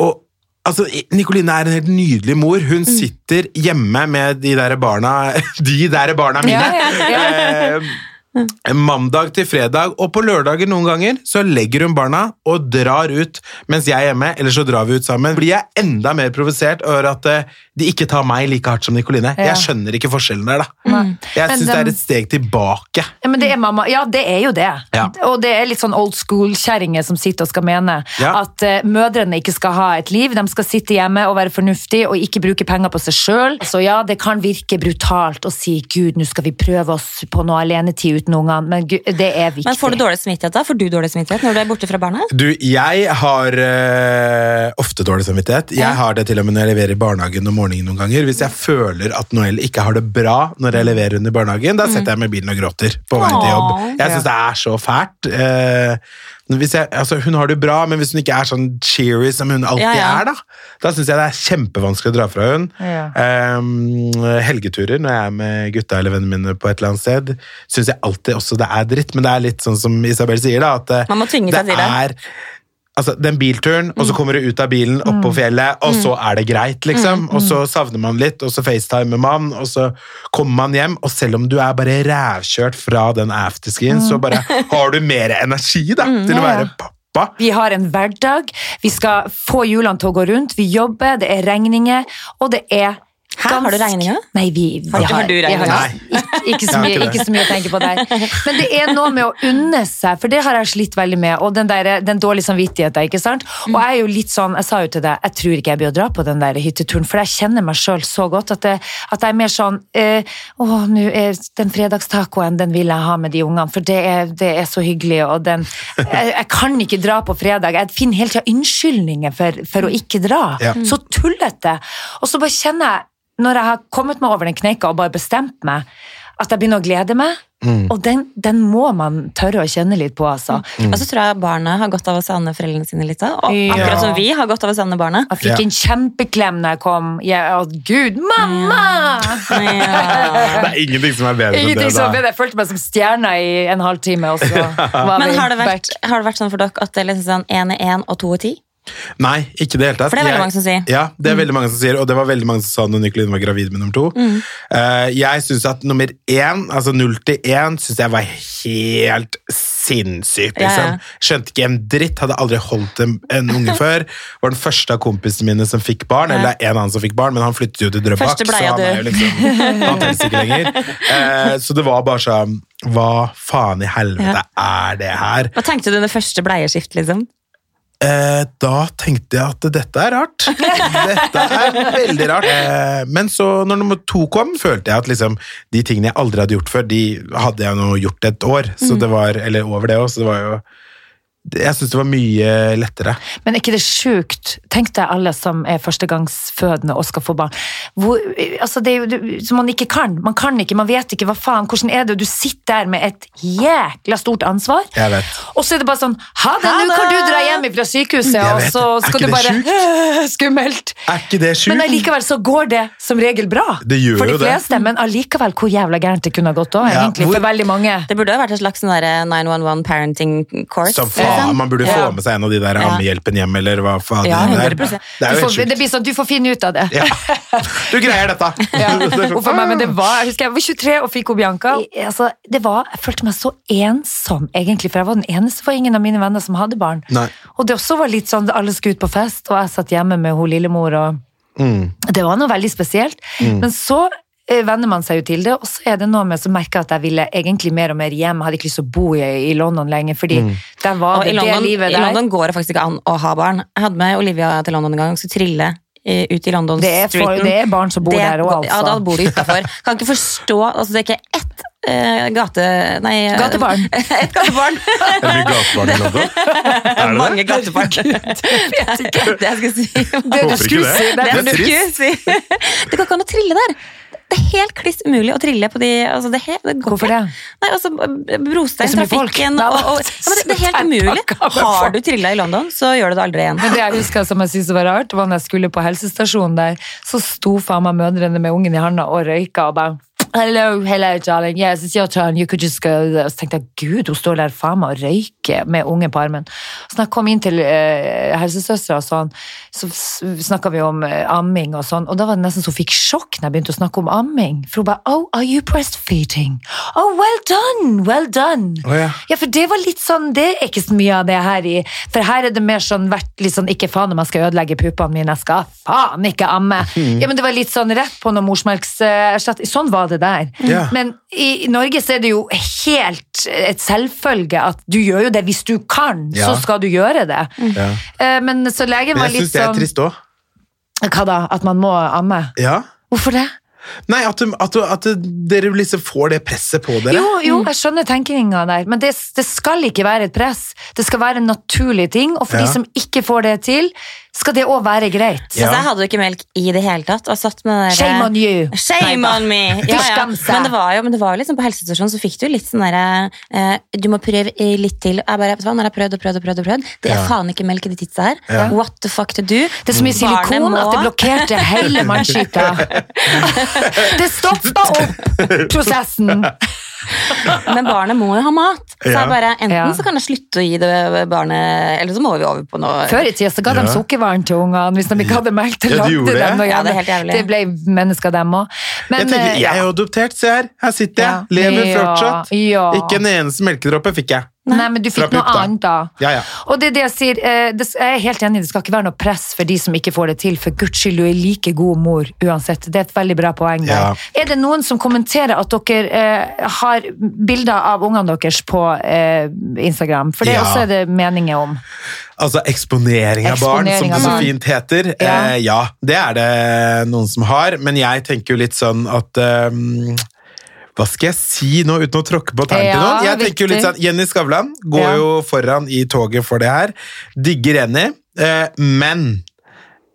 og, altså, Nikoline er en helt nydelig mor. Hun sitter hjemme med de der barna (laughs) De der barna mine! Ja, ja, Eh, mandag til fredag, og på lørdager noen ganger så legger hun barna og drar ut mens jeg er hjemme, eller så drar vi ut sammen. Blir jeg enda mer provosert over at eh, de ikke tar meg like hardt som Nikoline. Ja. Jeg skjønner ikke forskjellen der, da. Mm. Jeg syns det er et steg tilbake. Ja, men det er mamma. Ja, det er jo det. Ja. Og det er litt sånn old school-kjerringer som sitter og skal mene at uh, mødrene ikke skal ha et liv, de skal sitte hjemme og være fornuftige og ikke bruke penger på seg sjøl. Så ja, det kan virke brutalt å si 'gud, nå skal vi prøve oss på noe alenetid uten ungene', men gud, det er viktig. Men Får du dårlig samvittighet da? Får du dårlig samvittighet når du er borte fra barna? Du, jeg har eh, ofte dårlig samvittighet. Jeg har det til og med når jeg leverer i barnehagen om morgenen noen ganger. Hvis jeg føler at Noel ikke har det bra når jeg leverer henne i barnehagen, da setter jeg meg i bilen og gråter på vei til jobb. Jeg syns det er så fælt. Hvis jeg, altså, hun har det bra, men hvis hun ikke er sånn cheery som hun alltid Ja, ja. er, da, da syns jeg det er kjempevanskelig å dra fra hun. Ja. Um, helgeturer når jeg er med gutta eller vennene mine på et eller annet sted, syns jeg alltid også det er dritt. Men det er litt sånn som Isabel sier, da. At eh, Man må tvinge seg til det. er Altså, den bilturen, og Mm. så kommer du ut av bilen, opp på fjellet, og så er det greit, liksom. Mm. Og så savner man litt, og så facetimer man, og så kommer man hjem, og selv om du er bare rævkjørt fra den afterskien, så bare har du mer energi, da, til å Mm. være pappa. Vi har en hverdag, vi skal få hjulene til å gå rundt, vi jobber, det er regninger, og det er Hæ, har du regninger? Nei, vi, Har vi ikke- har du regninga? Ikke, ikke, så mye, ikke ikke så mye å tenke på der. Men det er noe med å unne seg, for det har jeg slitt veldig med, og den, der, den dårlige samvittigheten, ikke sant? Og jeg er jo litt sånn, jeg sa jo til deg, jeg tror ikke jeg blir å dra på den der hytteturen, for jeg kjenner meg selv så godt, at, det, at jeg er mer sånn, eh, åh, nå er den fredagstacoen, den vil jeg ha med de ungene, for det er, det er så hyggelig, og den, jeg, jeg kan ikke dra på fredag, jeg finner hele tida unnskyldninger for, for å ikke dra. Ja. Så tullete. Og så bare kjenner jeg, når jeg har kommet meg over den kneika og bare bestemt meg, at jeg begynner å glede meg, og den, den må man tørre å kjenne litt på, altså. Og så tror jeg barna har godt av å savne foreldrene sine litt. Og Og Ja. akkurat som vi har godt av å savne barna. Jeg fikk Ja. en kjempeklem når jeg kom. Jeg, å, Gud, mamma! Ja. Det er ingenting som er bedre enn det, Som da. bedre. Jeg følte meg som stjerna i en halvtime, (laughs) Men har det, vært, har det vært sånn for dere at det er liksom sånn én er én og to er ti? Nei, ikke det hele tatt. For det er veldig Jeg- mange som sier. Ja, det er veldig mange som sier, og det var veldig mange som sa når Nicoline var gravid med nummer to. Mm. Uh, jeg syns at nummer én, altså null til én, syns jeg var helt sinnssykt, liksom. ja. Skjønte ikke en dritt, hadde aldri holdt en, en unge (laughs) før. Var den første av kompisene mine som fikk barn, Ja. eller en annen som fikk barn, men han flyttet jo til Drøbak, så han er jo liksom (laughs) Han ikke lenger. Uh, så det var bare sånn Hva faen i helvete er det her? Hva tenkte du under første bleieskift, liksom? Eh, da tenkte jeg at dette er rart. (laughs) Dette er veldig rart. Eh, men så, når nummer to kom, følte jeg at liksom, de tingene jeg aldri hadde gjort før, de hadde jeg nå gjort et år. Så det var, eller over det også, så det var jo Jeg syns det var mye lettere. Men er ikke det sjukt? Tenk deg alle som er førstegangsfødende og skal få barn. Hvor, altså det er jo, som man ikke kan. Man kan ikke, man vet ikke hva faen, hvordan er det? Du sitter der med et jækla stort ansvar. Jeg vet. Og så er det bare sånn Ha det, nå kan du dra hjem fra sykehuset, og så. Skal du bare (laughs) Skummelt. Er ikke det sjukt? Men allikevel så går det som regel bra. Det gjør for de jo det. men allikevel hvor jævla gærent det kunne ha gått òg, Ja, egentlig. hvor- For veldig mange. Det burde ha vært et slags sånn der 911 parenting course. Som faen, man burde få med seg en av de der ammehjelpen hjem, eller hva faen Ja, det er. Det er jo får, det blir sånn, du får finne ut av det. Ja. Du greier dette! (laughs) Uff meg, men det var, jeg husker jeg var 23 og fikk Obianca. Bianca. I- Altså, det var, jeg følte meg så ensom, egentlig, for jeg var den eneste for ingen av mine venner som hadde barn. Nei. Og det også var litt sånn, alle skulle ut på fest, og jeg satt hjemme med hun lillemor, og Mm. det var noe veldig spesielt. Men så venner man seg jo til det, og så er det noe med så merker jeg at jeg ville egentlig mer og mer hjem. Jeg hadde ikke lyst til å bo i, i London lenger, fordi der var det i det London, der. I. London går det faktisk ikke an å ha barn. Jeg hadde med Olivia til London en gang så trille eh, ut i London Det er, for, det er barn som bor Det- der òg, Ja, da altså. bor de utafor. (laughs) Kan ikke forstå altså Det er ikke ett eh, gate... Nei, eh, Gatebarn. (laughs) ett gatebarn. (laughs) Er det mange gatebarn i London? Er det det? Mange gatebarn. det jeg skulle si. Det du Håper ikke skulle det. si, Det, det, er trist. det går ikke an å trille der. Det er helt kliss umulig å trille på de altså det, helt- det går Hvorfor det? Nei, altså, brostein, trafikken og, og, ja, men det, det er helt (laughs) umulig. Har du trilla i London, så gjør du det aldri igjen. Men det jeg husker som jeg syntes var rart, var når jeg skulle på helsestasjonen der, så sto faen meg mødrene med ungen i handa og røyka og bare Hello, hello, darling. Yes, it's your turn. You could just go. Og så tenkte jeg, gud, hun står der faen meg og røyker med ungen på armen. Så da jeg kom inn til uh, helsesøstera og sånn, så snakka vi om eh, amming og sånn, og da var det nesten så hun fikk sjokk når jeg begynte å snakke om amming. For hun bare Oh, are you breastfeeding? Oh, well done! Well done! Oh, ja. Ja, for det var litt sånn, det er ikke så mye av det her i For her er det mer sånn vært litt sånn Ikke faen om jeg skal ødelegge puppene mine, jeg skal faen ikke amme. Ja, men det var litt sånn rett på noe morsmelkserstatning. Sånn var det der. Ja. Men i, Norge så er det jo helt et selvfølge at du gjør jo det hvis du kan, Ja. så skal du gjøre det. Ja. Eh, Men så legen var litt sånn jeg syns det er sånn trist òg. Hva da? At man må amme? Ja. Hvorfor det? Nei, at, at, du- at dere liksom får det presset på dere. Jo, jo, jeg skjønner tenkinga der, men det, det skal ikke være et press. Det skal være en naturlig ting, og for Ja. de som ikke får det til, skal det òg være greit. Ja. Altså, jeg hadde jo ikke melk i det hele tatt. Og satt med den der, Shame on you. Shame Nei, on me! (laughs) Ja, ja. Men det var jo, men det var jo liksom på helsestasjonen så fikk du litt sånn derre eh, Du må prøve eh, litt til. Jeg bare, vet du hva, Når jeg har prøvd og prøvd og prøvd, og prøvd det er Ja. faen ikke melk i de titsa her. Ja. What the fuck to do? Det er så mye silikon må- at det blokkerte hele mannskita. (laughs) Det stoppa opp prosessen! (laughs) Men barnet må jo ha mat. Så jeg bare, enten Ja. så kan jeg slutte å gi det barnet, eller så må vi over på noe Før i tida så ga de Ja. sukkervaren til ungene hvis de ikke hadde melk til Ja, de dem det. Ja, det. Det ble mennesker, dem òg. Men Jeg tenker, eh, jeg er jo adoptert, se her. Her sitter jeg. Lever Ja, fortsatt. ja. Ikke en eneste melkedråpe fikk jeg. Nei, men du fikk noe annet da. Ja, ja. Og det er det jeg sier, eh, jeg er helt enig, det skal ikke være noe press for de som ikke får det til. For guds skyld, du er like god mor uansett. Det er et veldig bra poeng der. Ja. Er det noen som kommenterer at dere eh, har bilder av ungene deres på eh, Instagram? For det også er det meninger om. Altså eksponering av barn, som det så fint heter. Ja. Eh, ja, det er det noen som har, men jeg tenker jo litt sånn at ehm, hva skal jeg si nå uten å tråkke på tærne til noen? Jeg tenker jo litt sånn, Jenny Skavlan går Ja. jo foran i toget for det her. Digger Jenny, eh, men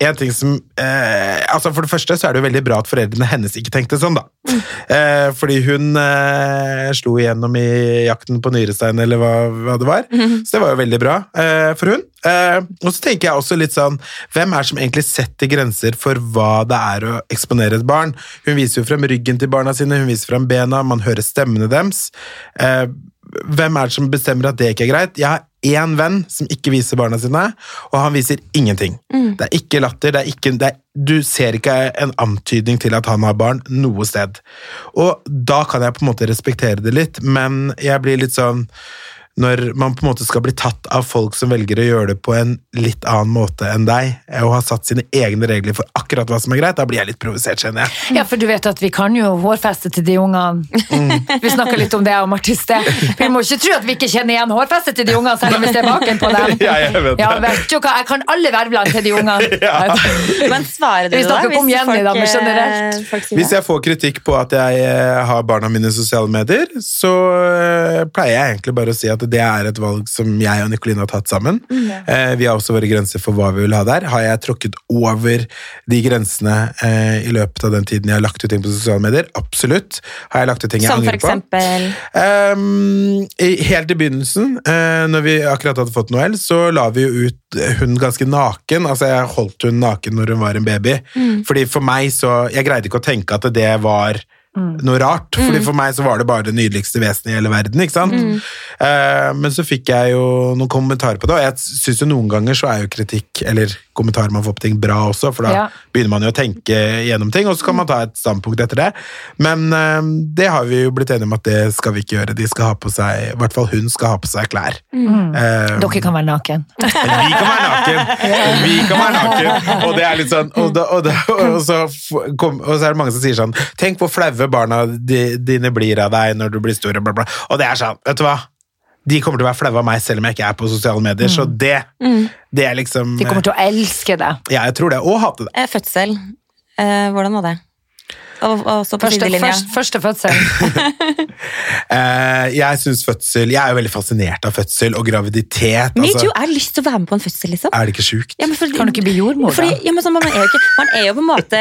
en ting som eh, altså For det første så er det jo veldig bra at foreldrene hennes ikke tenkte sånn, da. Mm. Eh, fordi hun eh, slo igjennom i Jakten på nyrestein, eller hva, hva det var. Mm-hmm. Så det var jo veldig bra eh, for hun. Eh, og så tenker jeg også litt sånn Hvem er det som egentlig setter grenser for hva det er å eksponere et barn? Hun viser jo frem ryggen til barna sine, hun viser frem bena, man hører stemmene deres. Eh, hvem er det som bestemmer at det ikke er greit? Jeg har én venn som ikke viser barna sine, og han viser ingenting. Det er ikke latter, det er ikke, det er, du ser ikke en antydning til at han har barn noe sted. Og da kan jeg på en måte respektere det litt, men jeg blir litt sånn når man på en måte skal bli tatt av folk som velger å gjøre det på en litt annen måte enn deg, og har satt sine egne regler for akkurat hva som er greit, da blir jeg litt provosert, kjenner jeg. Ja, for du vet at vi kan jo hårfeste til de ungene. Vi snakka litt om det om Martin sted. Vi må ikke tro at vi ikke kjenner igjen hårfestet til de ungene, selv om vi ser baken på dem. (laughs) Ja, jeg vet. Ja, vet jo hva, jeg kan alle vervlene til de ungene. (laughs) Men svarer Vi dere da? snakker ikke om hvis Jenny, da, men folk, generelt. eh, folk Hvis jeg får kritikk på at jeg eh, har barna mine i sosiale medier, så eh, pleier jeg egentlig bare å si at det er et valg som jeg og Nikoline har tatt sammen. Eh, Vi har også våre grenser for hva vi vil ha der. Har jeg tråkket over de grensene eh, i løpet av den tiden jeg har lagt ut ting på sosiale medier? Absolutt. Har jeg lagt ut ting jeg Som angrer på? eksempel Um, i- helt i begynnelsen, eh, når vi akkurat hadde fått Noel, så la vi jo ut hun ganske naken. Altså, jeg holdt hun naken når hun var en baby. Fordi for meg så Jeg greide ikke å tenke at det var noe rart. Fordi for meg så var det bare det nydeligste vesenet i hele verden. ikke sant? Eh, men så fikk jeg jo noen kommentarer på det, og jeg syns jo noen ganger så er jo kritikk, eller kommentarer man får på ting, bra også, for da Ja. begynner man jo å tenke gjennom ting, og så kan man ta et standpunkt etter det. Men eh, det har vi jo blitt enige om at det skal vi ikke gjøre. De skal ha på seg, i hvert fall hun skal ha på seg klær. Eh, Dere kan være naken. (laughs) vi kan være naken! Vi kan være naken! Og det er litt sånn Og, da, og, da, og, så, kom, og så er det mange som sier sånn Tenk hvor flaue barna dine blir av deg når du blir stor, og bla, bla. Og det er sånn, vet du hva? De kommer til å være flaue av meg selv om jeg ikke er på sosiale medier, så det, det er liksom De kommer til å elske det. Ja, jeg tror det. Og hate det. Eh, Fødsel. Eh, hvordan var det? Og, og så på Første, sidelinja. først, første fødsel. (laughs) Eh, jeg synes fødsel Jeg er jo veldig fascinert av fødsel og graviditet. Me Altså, too, jeg har lyst til å være med på en fødsel, liksom. er det ikke sjukt? Ja, men fordi- Kan du ikke bli jordmor, da? Fordi, ja, men sånn, man, er jo ikke, man er jo på en, måte,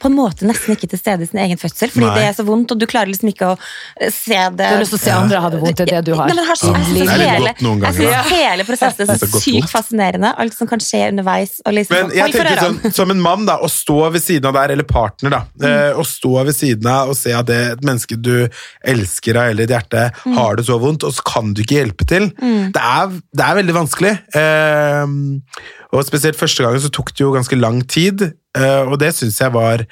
på en måte nesten ikke til stede i sin egen fødsel, fordi Nei. det er så vondt, og du klarer liksom ikke å eh, se det Du har lyst til å se andre ha det vondt i det du har. Nei, men har så- jeg litt hele, synes hele prosessen er så så sykt fascinerende. Alt som kan skje underveis. Og liksom, Men jeg tenker sånn, Som en mann, da, å stå ved siden av der, eller partner, da, mm. å stå ved siden av og se at det et menneske du elsker av hele ditt hjerte, har det så vondt, og så kan du ikke hjelpe til. Det, er, det er veldig vanskelig. Eh, og spesielt første gangen så tok det jo ganske lang tid, eh, og det syns jeg var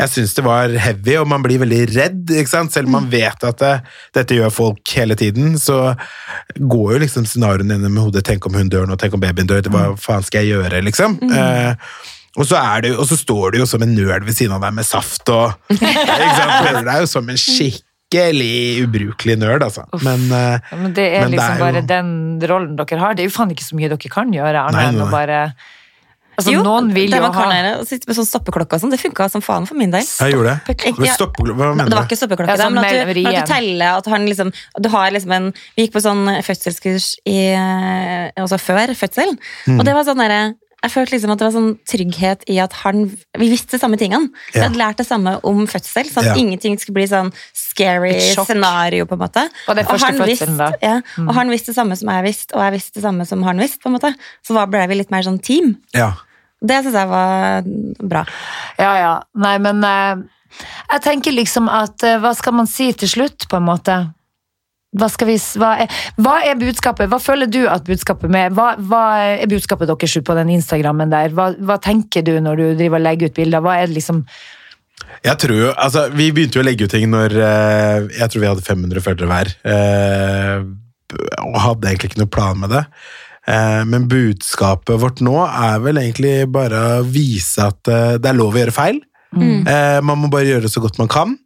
jeg synes det var heavy, og man blir veldig redd, ikke sant? selv om man vet at det, dette gjør folk hele tiden, så går jo liksom scenarioene gjennom hodet, tenk om hun dør nå, tenk om babyen dør, hva faen skal jeg gjøre, liksom? Eh, og så, er det, og så står du jo som en nerd ved siden av deg med saft og (laughs) ikke sant? Føler deg jo som en skikkelig ubrukelig nerd, altså. Men, eh, Ja, Men det er Men det liksom bare jo- den rollen dere har. Det er jo faen ikke så mye dere kan gjøre, Nei, annet enn å bare Altså, Jo, noen vil det jo man kan ha å sitte med sånn stoppeklokke og sånn, det funka som faen for min del. jeg gjorde det. Hva mener du? Det var ikke stoppeklokke, Ja, sånn men at du, men at du teller at han liksom Du har liksom en Vi gikk på sånn fødselskurs i, altså før fødsel, Mm. og det var sånn derre jeg følte liksom at det var sånn trygghet i at han Vi visste samme tingene. Vi Ja. hadde lært det samme om fødsel, så at Ja. ingenting skulle bli sånn scary scenario, på en måte. Og det første han visste, ja, og han visste det samme som jeg visste, og jeg visste det samme som han visste, på en måte. Så da ble vi litt mer sånn team. Ja. Det syns jeg var bra. Ja, ja. Nei, men eh, jeg tenker liksom at eh, hva skal man si til slutt, på en måte? Hva, skal vi, hva, er, hva er budskapet? Hva føler du at budskapet med Hva, hva er budskapet deres på den Instagrammen der? Hva, hva tenker du når du driver og legger ut bilder? Hva er det liksom Jeg tror jo, altså Vi begynte jo å legge ut ting når eh, jeg tror vi hadde 500 følgere hver. eh, og hadde egentlig ikke noe plan med det. Eh, men budskapet vårt nå er vel egentlig bare å vise at det er lov å gjøre feil. Mm. man må bare gjøre så godt man kan.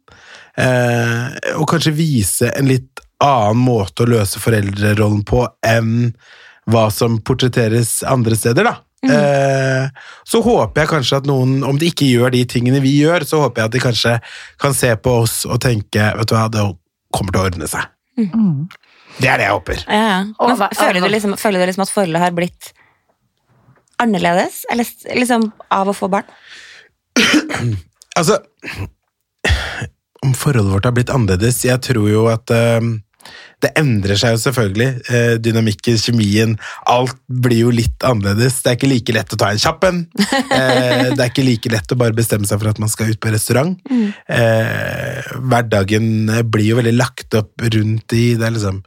Eh, og kanskje vise en litt annen måte å løse foreldrerollen på enn hva som portretteres andre steder, da. Eh, så håper jeg kanskje at noen, om de ikke gjør de tingene vi gjør, så håper jeg at de kanskje kan se på oss og tenke vet du hva, det kommer til å ordne seg. Det er det jeg håper. Ja, ja. Men hva- føler, du liksom, føler du liksom at forholdet har blitt annerledes? Eller liksom av å få barn? (clears throat) Altså Om forholdet vårt har blitt annerledes Jeg tror jo at eh, det endrer seg jo selvfølgelig. Eh, dynamikken, kjemien. Alt blir jo litt annerledes. Det er ikke like lett å ta en kjapp en. (laughs) Eh, det er ikke like lett å bare bestemme seg for at man skal ut på restaurant. Eh, hverdagen blir jo veldig lagt opp rundt i Det er liksom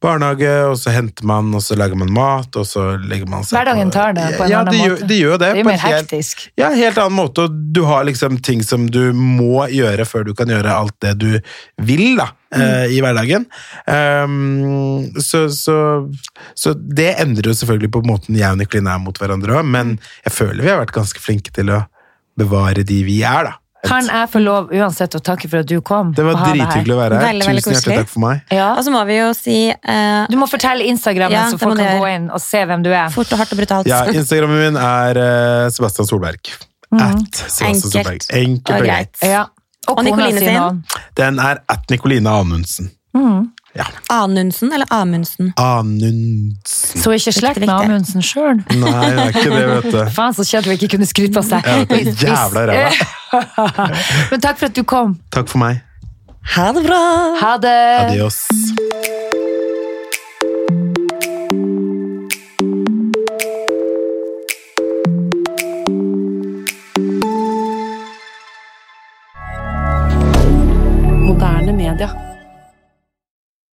barnehage, og så henter man, og så lager man mat, og så legger man seg Hverdagen tar det på en ja, annen det måte. Ja, det gjør det. Det er mer helt- hektisk. ja, helt annen måte, og du har liksom ting som du må gjøre før du kan gjøre alt det du vil da, eh, i hverdagen. Um, så, så, så det endrer jo selvfølgelig på måten jeg og Nicolin er mot hverandre også, men jeg føler vi har vært ganske flinke til å bevare de vi er da. Kan jeg få lov uansett å takke for at du kom? Det var drithyggelig å være her. Veldig, veldig Tusen hjertelig takk for meg. Ja. Og så må vi jo si uh, Du må fortelle Instagrammen, Ja, så folk kan gjøre. gå inn og se hvem du er. fort og hardt og brutalt. Ja, Instagrammen min er uh, Sebastian Solberg. At Sebastian Enkelt Solberg. Enkelt og greit. Ja. Og, Og Nikoline sin? Den er at Nikoline Anundsen. Ja. Anundsen eller Amundsen? Anundsen. Så ikke slekt med. Amundsen sjøl. Nei, det er ikke det, vet du. (laughs) Faen, så kjedelig vi ikke kunne skryte på seg. Ja, jævla ræva. (laughs) Men takk for at du kom. Takk for meg. Ha det bra! Ha det. Adios.